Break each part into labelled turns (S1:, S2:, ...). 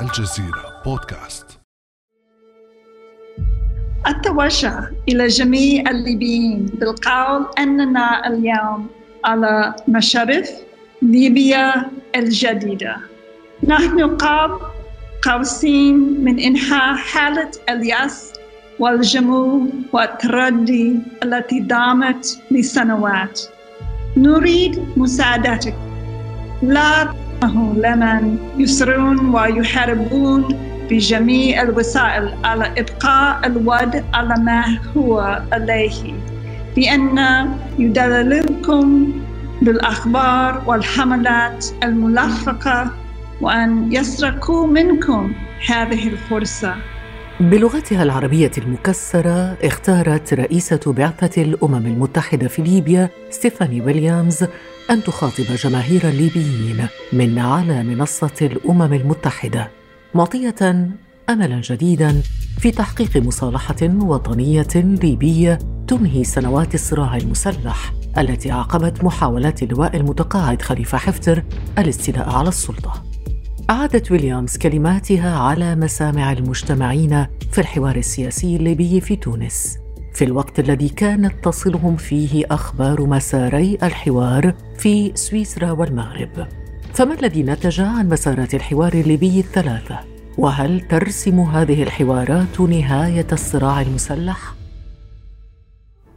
S1: الجزيرة بودكاست.
S2: أتوجه إلى جميع الليبيين بالقول أننا اليوم على مشارف ليبيا الجديدة. نحن قاب قوسين من إنهاء حالة اليأس والجمود والتردي التي دامت لسنوات. نريد مساعدتك. لا لمن يسرون ويحاربون بجميع الوسائل على إبقاء الوضع على ما هو عليه. بأن يدللكم بالأخبار والحملات الملفقة وأن يسرقوا منكم هذه الفرصة.
S3: بلغتها العربية المكسرة اختارت رئيسة بعثة الأمم المتحدة في ليبيا ستيفاني ويليامز أن تخاطب جماهير الليبيين من على منصة الأمم المتحدة معطية أملا جديدا في تحقيق مصالحة وطنية ليبية تنهي سنوات الصراع المسلح التي عقبت محاولات اللواء المتقاعد خليفة حفتر الاستيلاء على السلطة. أعادت ويليامز كلماتها على مسامع المجتمعين في الحوار السياسي الليبي في تونس في الوقت الذي كانت تصلهم فيه أخبار مساري الحوار في سويسرا والمغرب فما الذي نتج عن مسارات الحوار الليبي الثلاثة؟ وهل ترسم هذه الحوارات نهاية الصراع المسلح؟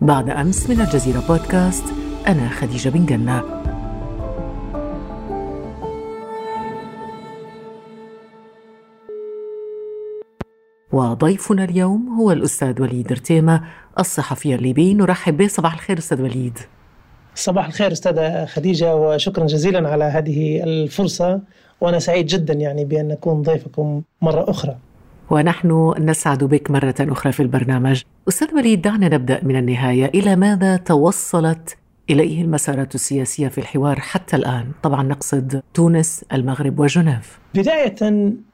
S3: بعد أمس من الجزيرة بودكاست أنا خديجة بن جنة وضيفنا اليوم هو الأستاذ وليد رتيمة الصحفي الليبي. نرحب به. صباح الخير أستاذ وليد.
S4: صباح الخير أستاذة خديجة وشكرا جزيلا على هذه الفرصة. وأنا سعيد جدا يعني بأن أكون ضيفكم مرة أخرى.
S3: ونحن نسعد بك مرة أخرى في البرنامج. أستاذ وليد دعنا نبدأ من النهاية. إلى ماذا توصلت إليه المسارات السياسية في الحوار حتى الآن. طبعا نقصد تونس المغرب وجنيف.
S4: بداية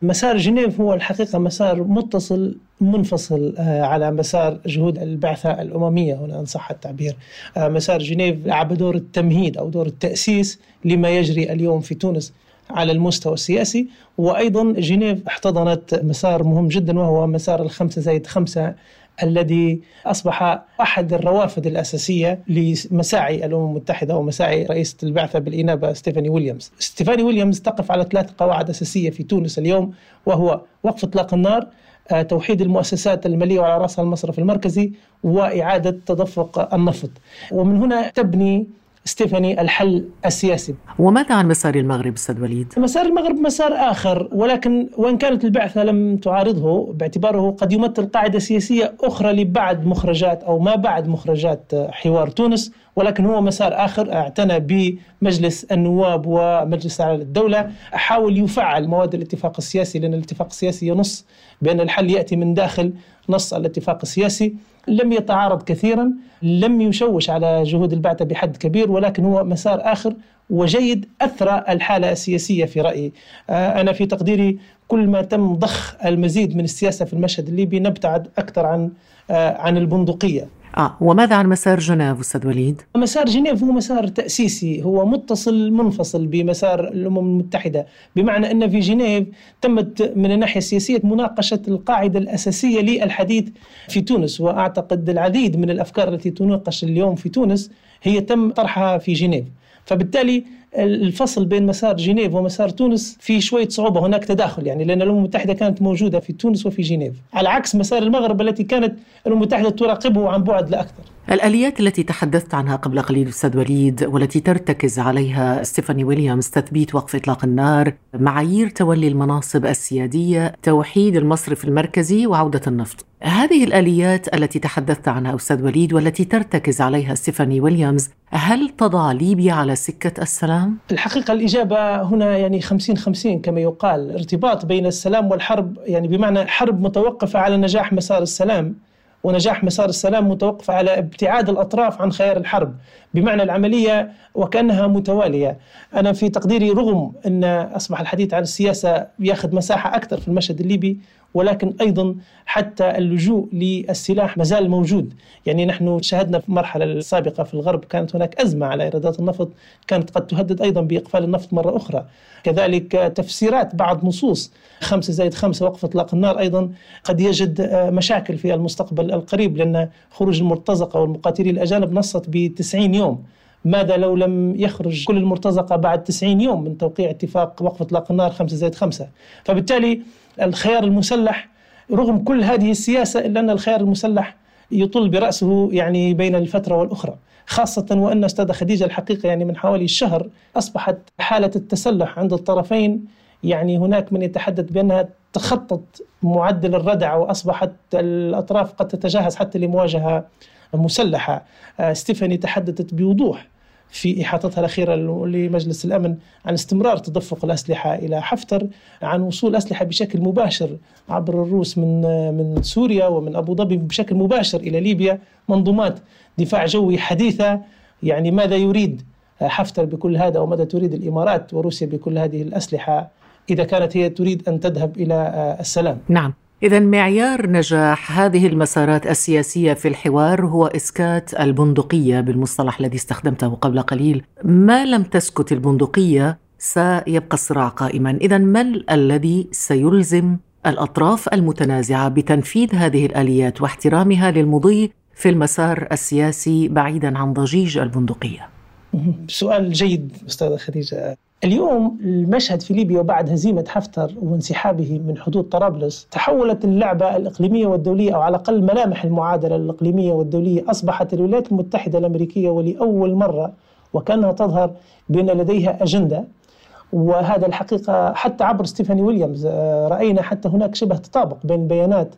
S4: مسار جنيف هو الحقيقة مسار متصل منفصل آه، على مسار جهود البعثة الأممية هنا إن صح التعبير. آه، مسار جنيف لعب دور التمهيد أو دور التأسيس لما يجري اليوم في تونس على المستوى السياسي. وأيضا جنيف احتضنت مسار مهم جدا وهو مسار الخمسة زائد خمسة الذي أصبح أحد الروافد الأساسية لمساعي الأمم المتحدة ومساعي رئيسة البعثة بالإنابة ستيفاني ويليامز. ستيفاني ويليامز تقف على ثلاث قواعد أساسية في تونس اليوم وهو وقف إطلاق النار آه، توحيد المؤسسات المالية وعلى رأسها المصرف المركزي وإعادة تدفق النفط. ومن هنا تبني ستيفاني الحل السياسي
S3: وماذا عن مسار المغرب أستاذ وليد؟
S4: مسار المغرب مسار آخر ولكن وإن كانت البعثة لم تعارضه باعتباره قد يمثل قاعدة سياسية أخرى لبعد مخرجات أو ما بعد مخرجات حوار تونس ولكن هو مسار آخر اعتنى بمجلس النواب ومجلس اعلى الدولة. حاول يفعل مواد الاتفاق السياسي لأن الاتفاق السياسي ينص بأن الحل يأتي من داخل نص الاتفاق السياسي. لم يتعارض كثيرا لم يشوش على جهود البعثة بحد كبير ولكن هو مسار آخر وجيد أثرى الحالة السياسية في رأيي. آه، أنا في تقديري كل ما تم ضخ المزيد من السياسة في المشهد الليبي نبتعد أكثر عن آه، عن البندقية.
S3: آه وماذا عن مسار جنيف أستاذ وليد؟
S4: مسار جنيف هو مسار تأسيسي هو متصل منفصل بمسار الأمم المتحدة. بمعنى أن في جنيف تمت من الناحية السياسية مناقشة القاعدة الأساسية للحديث في تونس. وأعتقد العديد من الأفكار التي تناقش اليوم في تونس هي تم طرحها في جنيف. فبالتالي الفصل بين مسار جنيف ومسار تونس في شوية صعوبة هناك تداخل يعني لأن الأمم المتحدة كانت موجودة في تونس وفي جنيف. على عكس مسار المغرب التي كانت الأمم المتحدة تراقبه عن بعد لا أكثر
S3: الآليات التي تحدثت عنها قبل قليل أستاذ وليد والتي ترتكز عليها ستيفاني ويليامز تثبيت وقف إطلاق النار معايير تولي المناصب السيادية توحيد المصرف المركزي وعودة النفط هذه الآليات التي تحدثت عنها أستاذ وليد والتي ترتكز عليها ستيفاني ويليامز هل تضع ليبيا على سكة السلام؟
S4: الحقيقة الإجابة هنا يعني 50 50 كما يقال ارتباط بين السلام والحرب يعني بمعنى حرب متوقفة على نجاح مسار السلام ونجاح مسار السلام متوقف على ابتعاد الأطراف عن خيار الحرب. بمعنى العملية وكأنها متوالية. أنا في تقديري رغم أن أصبح الحديث عن السياسة ياخذ مساحة أكثر في المشهد الليبي ولكن أيضا حتى اللجوء للسلاح ما زال موجود. يعني نحن شاهدنا في المرحله السابقه في الغرب كانت هناك أزمة على ايرادات النفط كانت قد تهدد أيضا بإقفال النفط مرة أخرى. كذلك تفسيرات بعض نصوص خمسة زائد خمسة وقف إطلاق النار أيضا قد يجد مشاكل في المستقبل القريب لأن خروج المرتزقة والمقاتلين الأجانب نصت ب 90 يوم. ماذا لو لم يخرج كل المرتزقة بعد 90 يوم من توقيع اتفاق وقف إطلاق النار 5 زائد 5 فبالتالي الخيار المسلح رغم كل هذه السياسة إلا أن الخيار المسلح يطل برأسه يعني بين الفترة والأخرى خاصة وأن أستاذة خديجة الحقيقة يعني من حوالي شهر أصبحت حالة التسلح عند الطرفين يعني هناك من يتحدث بأنها تخطط معدل الردع وأصبحت الأطراف قد تتجهز حتى لمواجهة مسلحة. آه، ستيفاني تحدثت بوضوح في إحاطتها الأخيرة لمجلس الأمن عن استمرار تدفق الأسلحة إلى حفتر عن وصول أسلحة بشكل مباشر عبر الروس من من سوريا ومن أبو ظبي بشكل مباشر إلى ليبيا منظومات دفاع جوي حديثة. يعني ماذا يريد حفتر بكل هذا وماذا تريد الإمارات وروسيا بكل هذه الأسلحة إذا كانت هي تريد أن تذهب إلى السلام؟
S3: نعم. إذا معيار نجاح هذه المسارات السياسية في الحوار هو إسكات البندقية بالمصطلح الذي استخدمته قبل قليل، ما لم تسكت البندقية سيبقى الصراع قائما، إذا ما الذي سيلزم الأطراف المتنازعة بتنفيذ هذه الآليات واحترامها للمضي في المسار السياسي بعيدا عن ضجيج البندقية؟
S4: سؤال جيد أستاذة خديجة. اليوم المشهد في ليبيا وبعد هزيمة حفتر وانسحابه من حدود طرابلس تحولت اللعبة الإقليمية والدولية أو على الأقل ملامح المعادلة الإقليمية والدولية أصبحت الولايات المتحدة الأمريكية ولأول مرة وكأنها تظهر بأن لديها أجندة. وهذا الحقيقة حتى عبر ستيفاني ويليامز آه، رأينا حتى هناك شبه تطابق بين بيانات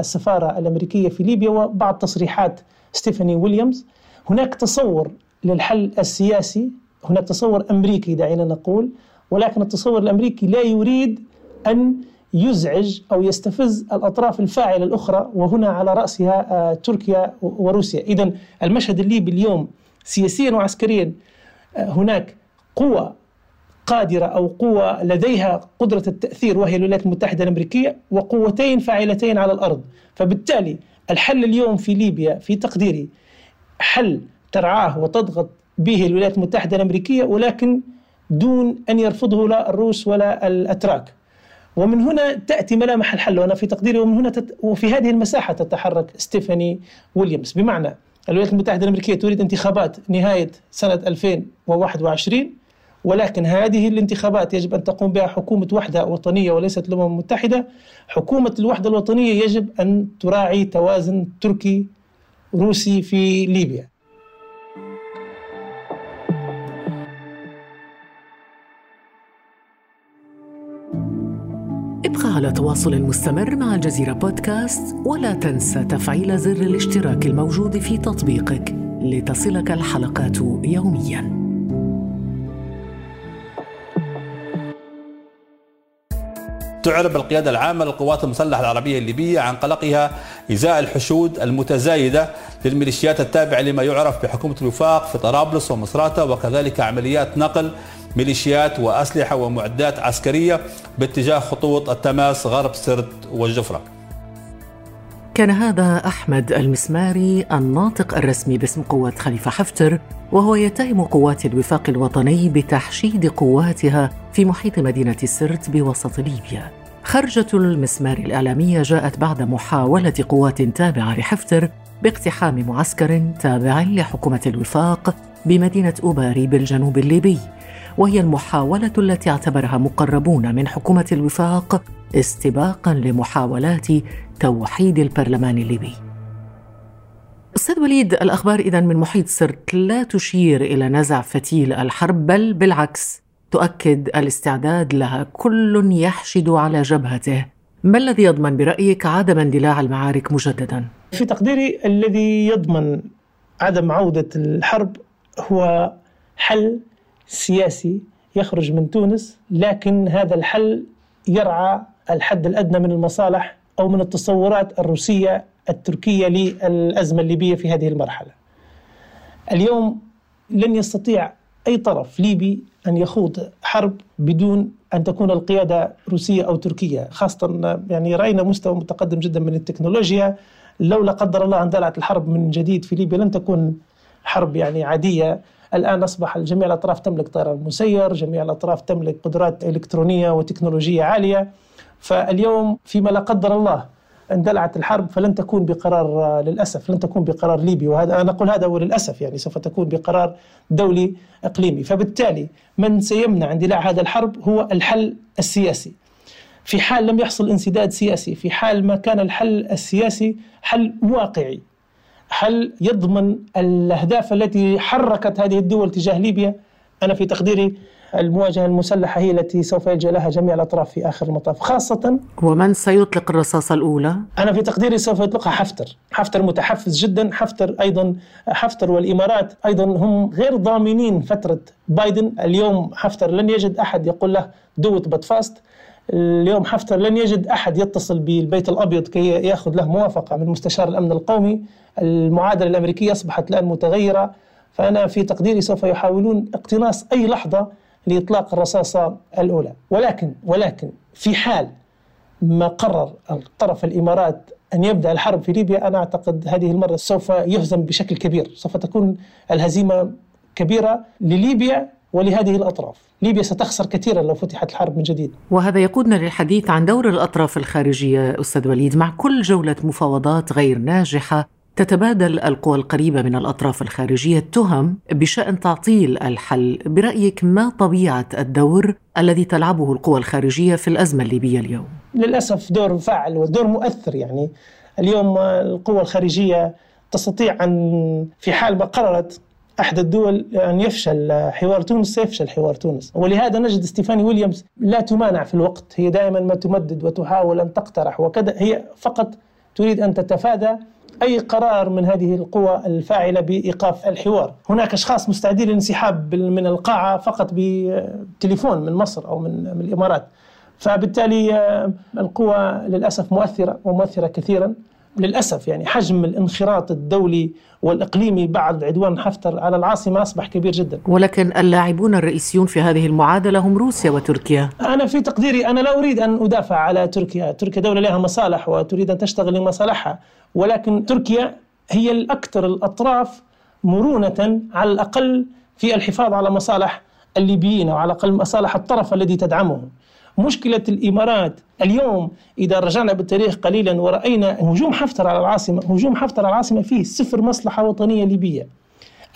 S4: السفارة الأمريكية في ليبيا وبعض تصريحات ستيفاني ويليامز. هناك تصور للحل السياسي هناك تصور أمريكي دعينا نقول ولكن التصور الأمريكي لا يريد أن يزعج أو يستفز الأطراف الفاعلة الأخرى وهنا على رأسها آه، تركيا وروسيا، إذا المشهد الليبي اليوم سياسيا وعسكريا آه، هناك قوى قادرة أو قوة لديها قدرة التأثير وهي الولايات المتحدة الأمريكية وقوتين فاعلتين على الأرض. فبالتالي الحل اليوم في ليبيا في تقديري حل ترعاه وتضغط به الولايات المتحدة الأمريكية ولكن دون أن يرفضه لا الروس ولا الأتراك. ومن هنا تأتي ملامح الحل وأنا في تقديري ومن هنا تت... وفي هذه المساحة تتحرك ستيفاني ويليامز. بمعنى الولايات المتحدة الأمريكية تريد انتخابات نهاية سنة 2021 ولكن هذه الانتخابات يجب أن تقوم بها حكومة وحدة وطنية وليست الأمم المتحدة حكومة الوحدة الوطنية يجب أن تراعي توازن تركي روسي في ليبيا.
S3: على تواصل مستمر مع الجزيرة بودكاست ولا تنسى تفعيل زر الاشتراك الموجود في تطبيقك لتصلك الحلقات يومياً.
S5: تعرب القيادة العامة للقوات المسلحة العربية الليبية عن قلقها إزاء الحشود المتزايدة للميليشيات التابعة لما يعرف بحكومة الوفاق في طرابلس ومصراتة وكذلك عمليات نقل ميليشيات وأسلحة ومعدات عسكرية باتجاه خطوط التماس غرب سرت والجفرة.
S3: كان هذا أحمد المسماري الناطق الرسمي باسم قوات خليفة حفتر وهو يتهم قوات الوفاق الوطني بتحشيد قواتها في محيط مدينة سرت بوسط ليبيا. خرجة المسمار الإعلامية جاءت بعد محاولة قوات تابعة لحفتر باقتحام معسكر تابع لحكومة الوفاق بمدينة أوباري بالجنوب الليبي. وهي المحاولة التي اعتبرها مقربون من حكومة الوفاق استباقا لمحاولات توحيد البرلمان الليبي. أستاذ وليد الأخبار اذا من محيط سرت لا تشير إلى نزع فتيل الحرب بل بالعكس تؤكد الاستعداد لها كل يحشد على جبهته. ما الذي يضمن برأيك عدم اندلاع المعارك مجددا؟
S4: في تقديري الذي يضمن عدم عودة الحرب هو حل سياسي يخرج من تونس لكن هذا الحل يرعى الحد الأدنى من المصالح أو من التصورات الروسية التركية للأزمة الليبية في هذه المرحلة. اليوم لن يستطيع أي طرف ليبي أن يخوض حرب بدون أن تكون القيادة روسية أو تركية خاصة يعني رأينا مستوى متقدم جدا من التكنولوجيا لو لا قدر الله اندلعت الحرب من جديد في ليبيا لن تكون حرب يعني عادية الآن أصبح جميع الأطراف تملك طيران مسير، جميع الأطراف تملك قدرات إلكترونية وتكنولوجية عالية. فاليوم فيما لا قدر الله اندلعت الحرب فلن تكون بقرار للأسف لن تكون بقرار ليبي. وهذا أنا أقول هذا وللأسف يعني سوف تكون بقرار دولي إقليمي. فبالتالي من سيمنع اندلاع هذا الحرب هو الحل السياسي. في حال لم يحصل انسداد سياسي في حال ما كان الحل السياسي حل واقعي. حل يضمن الأهداف التي حركت هذه الدول تجاه ليبيا أنا في تقديري المواجهة المسلحة هي التي سوف يلجأ لها جميع الأطراف في آخر المطاف خاصة
S3: ومن سيطلق الرصاصة الأولى؟
S4: أنا في تقديري سوف يطلقها حفتر حفتر متحفز جدا حفتر أيضا حفتر والإمارات أيضا هم غير ضامنين فترة بايدن اليوم حفتر لن يجد أحد يقول له دوت بت فاست اليوم حفتر لن يجد أحد يتصل بالبيت الأبيض كي يأخذ له موافقة من مستشار الأمن القومي، المعادلة الأمريكية أصبحت الآن متغيرة، فأنا في تقديري سوف يحاولون اقتناص أي لحظة لإطلاق الرصاصة الأولى، ولكن ولكن في حال ما قرر الطرف الإمارات أن يبدأ الحرب في ليبيا أنا أعتقد هذه المرة سوف يهزم بشكل كبير، سوف تكون الهزيمة كبيرة لليبيا ولهذه الأطراف. ليبيا ستخسر كثيرا لو فتحت الحرب من جديد.
S3: وهذا يقودنا للحديث عن دور الأطراف الخارجية أستاذ وليد. مع كل جولة مفاوضات غير ناجحة تتبادل القوى القريبة من الأطراف الخارجية التهم بشأن تعطيل الحل. برأيك ما طبيعة الدور الذي تلعبه القوى الخارجية في الأزمة الليبية اليوم؟
S4: للأسف دور فاعل ودور مؤثر يعني. اليوم القوى الخارجية تستطيع أن في حال ما قررت أحد الدول أن يفشل حوار تونس سيفشل حوار تونس. ولهذا نجد ستيفاني ويليامز لا تمانع في الوقت. هي دائما ما تمدد وتحاول أن تقترح. وكذا هي فقط تريد أن تتفادى أي قرار من هذه القوى الفاعلة بإيقاف الحوار، هناك أشخاص مستعدين للانسحاب من القاعة فقط بتليفون من مصر أو من من الإمارات. فبالتالي آه، القوى للأسف مؤثرة ومؤثرة كثيرا. للأسف يعني حجم الانخراط الدولي والإقليمي بعد عدوان حفتر على العاصمة أصبح كبير جدا.
S3: ولكن اللاعبون الرئيسيون في هذه المعادلة هم روسيا وتركيا.
S4: أنا في تقديري أنا لا أريد أن أدافع على تركيا. تركيا دولة لها مصالح وتريد أن تشتغل لمصالحها. ولكن تركيا هي الأكثر الأطراف مرونة على الأقل في الحفاظ على مصالح الليبيين أو على الأقل مصالح الطرف الذي تدعمه مشكلة الإمارات. اليوم إذا رجعنا بالتاريخ قليلا ورأينا هجوم حفتر على العاصمة هجوم حفتر على العاصمة فيه صفر مصلحة وطنية ليبية.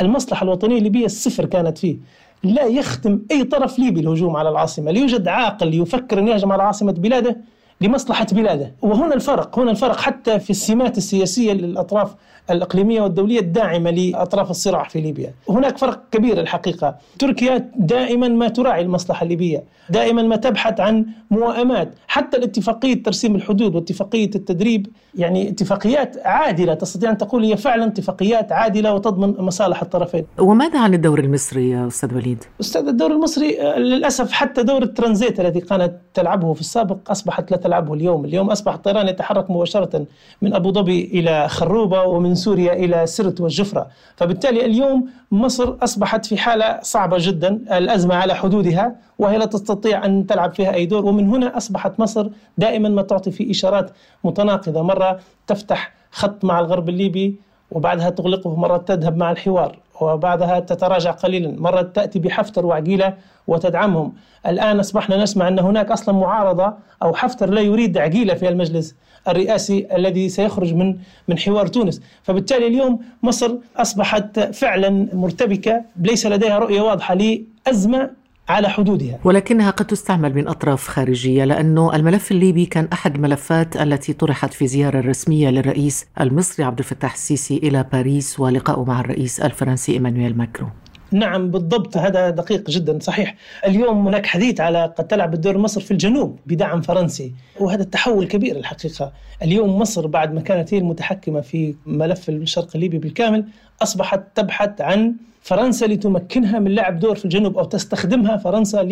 S4: المصلحة الوطنية الليبية الصفر كانت فيه. لا يختم أي طرف ليبي الهجوم على العاصمة. لا يوجد عاقل يفكر أن يهجم على عاصمة بلاده. لمصلحة بلاده. وهنا الفرق هنا الفرق حتى في السمات السياسية للأطراف الإقليمية والدولية الداعمة لأطراف الصراع في ليبيا. هناك فرق كبير الحقيقة. تركيا دائما ما تراعي المصلحة الليبية دائما ما تبحث عن موائمات. حتى الاتفاقية ترسيم الحدود واتفاقية التدريب يعني اتفاقيات عادلة تستطيع أن تقول هي فعلا اتفاقيات عادلة وتضمن مصالح الطرفين.
S3: وماذا عن الدور المصري يا أستاذ وليد؟
S4: أستاذ الدور المصري للأسف حتى دور الترانزيت الذي كانت تلعبه في السابق أصبحت لا تلعبه اليوم. اليوم أصبح الطيران يتحرك مباشرة من أبو ظبي إلى خروبة ومن سوريا إلى سرت والجفرة. فبالتالي اليوم مصر أصبحت في حالة صعبة جدا. الأزمة على حدودها وهي لا تستطيع أن تلعب فيها أي دور. ومن هنا أصبحت مصر دائما ما تعطي في إشارات متناقضة. مرة تفتح خط مع الغرب الليبي وبعدها تغلقه. مرة تذهب مع الحوار. وبعدها تتراجع قليلا. مرة تأتي بحفتر وعقيلة وتدعمهم. الآن أصبحنا نسمع أن هناك أصلا معارضة أو حفتر لا يريد عقيلة في المجلس الرئاسي الذي سيخرج من من حوار تونس. فبالتالي اليوم مصر أصبحت فعلا مرتبكة ليس لديها رؤية واضحة لأزمة على حدودها.
S3: ولكنها قد تستعمل من أطراف خارجية لأنه الملف الليبي كان أحد الملفات التي طرحت في زيارة رسمية للرئيس المصري عبد الفتاح السيسي إلى باريس ولقائه مع الرئيس الفرنسي إيمانويل ماكرون.
S4: نعم بالضبط. هذا دقيق جدا صحيح. اليوم هناك حديث على قد تلعب الدور مصر في الجنوب بدعم فرنسي وهذا التحول كبير الحقيقة. اليوم مصر بعد ما كانت هي المتحكمة في ملف الشرق الليبي بالكامل أصبحت تبحث عن فرنسا لتمكنها من لعب دور في الجنوب أو تستخدمها فرنسا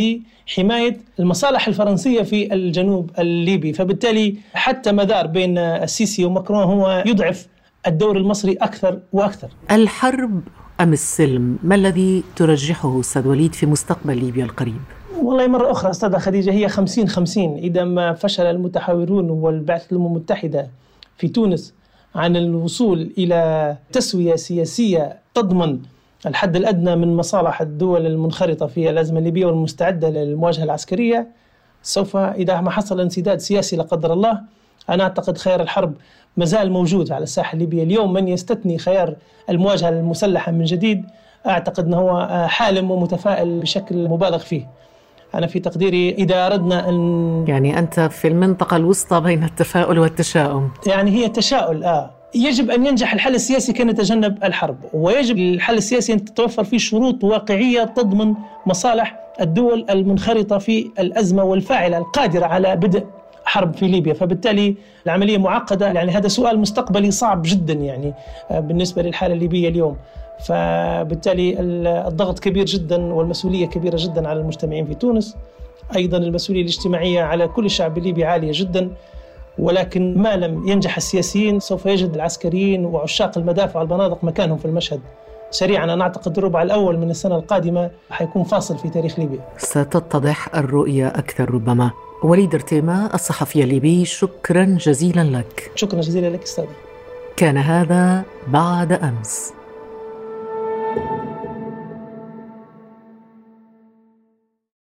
S4: لحماية المصالح الفرنسية في الجنوب الليبي، فبالتالي حتى مدار بين السيسي وماكرون هو يضعف الدور المصري أكثر وأكثر.
S3: الحرب أم السلم؟ ما الذي ترجحه أستاذ وليد في مستقبل ليبيا القريب؟
S4: والله مرة أخرى أستاذة خديجة هي خمسين خمسين إذا ما فشل المتحاورون والبعثة الأمم المتحدة في تونس عن الوصول إلى تسوية سياسية تضمن الحد الأدنى من مصالح الدول المنخرطة في الأزمة الليبية والمستعدة للمواجهة العسكرية. سوف إذا ما حصل انسداد سياسي لا قدر الله أنا أعتقد خيار الحرب مازال موجود على الساحة الليبية اليوم. من يستثني خيار المواجهة المسلحة من جديد؟ أعتقد أنه هو حالم ومتفائل بشكل مبالغ فيه. أنا في تقديري إذا أردنا أن
S3: يعني أنت في المنطقة الوسطى بين التفاؤل والتشاؤم.
S4: يعني هي تشاؤل آه. يجب أن ينجح الحل السياسي كي نتجنب الحرب ويجب الحل السياسي أن تتوفر فيه شروط واقعية تضمن مصالح الدول المنخرطة في الأزمة والفاعلة القادرة على بدء حرب في ليبيا. فبالتالي العملية معقدة يعني هذا سؤال مستقبلي صعب جدا يعني آه، بالنسبة للحالة الليبية اليوم. فبالتالي الضغط كبير جدا والمسؤولية كبيرة جدا على المجتمعين في تونس. أيضا المسؤولية الاجتماعية على كل الشعب الليبي عالية جدا ولكن ما لم ينجح السياسيين سوف يجد العسكريين وعشاق المدافع والبنادق مكانهم في المشهد. سريعا أنا أعتقد الربع الأول من السنة القادمة حيكون فاصل في تاريخ ليبيا.
S3: ستتضح الرؤية أكثر ربما. وليد ارتيما الصحفي الليبي شكرا جزيلا لك.
S4: شكرا جزيلا لك أستاذ
S3: كان هذا بعد أمس.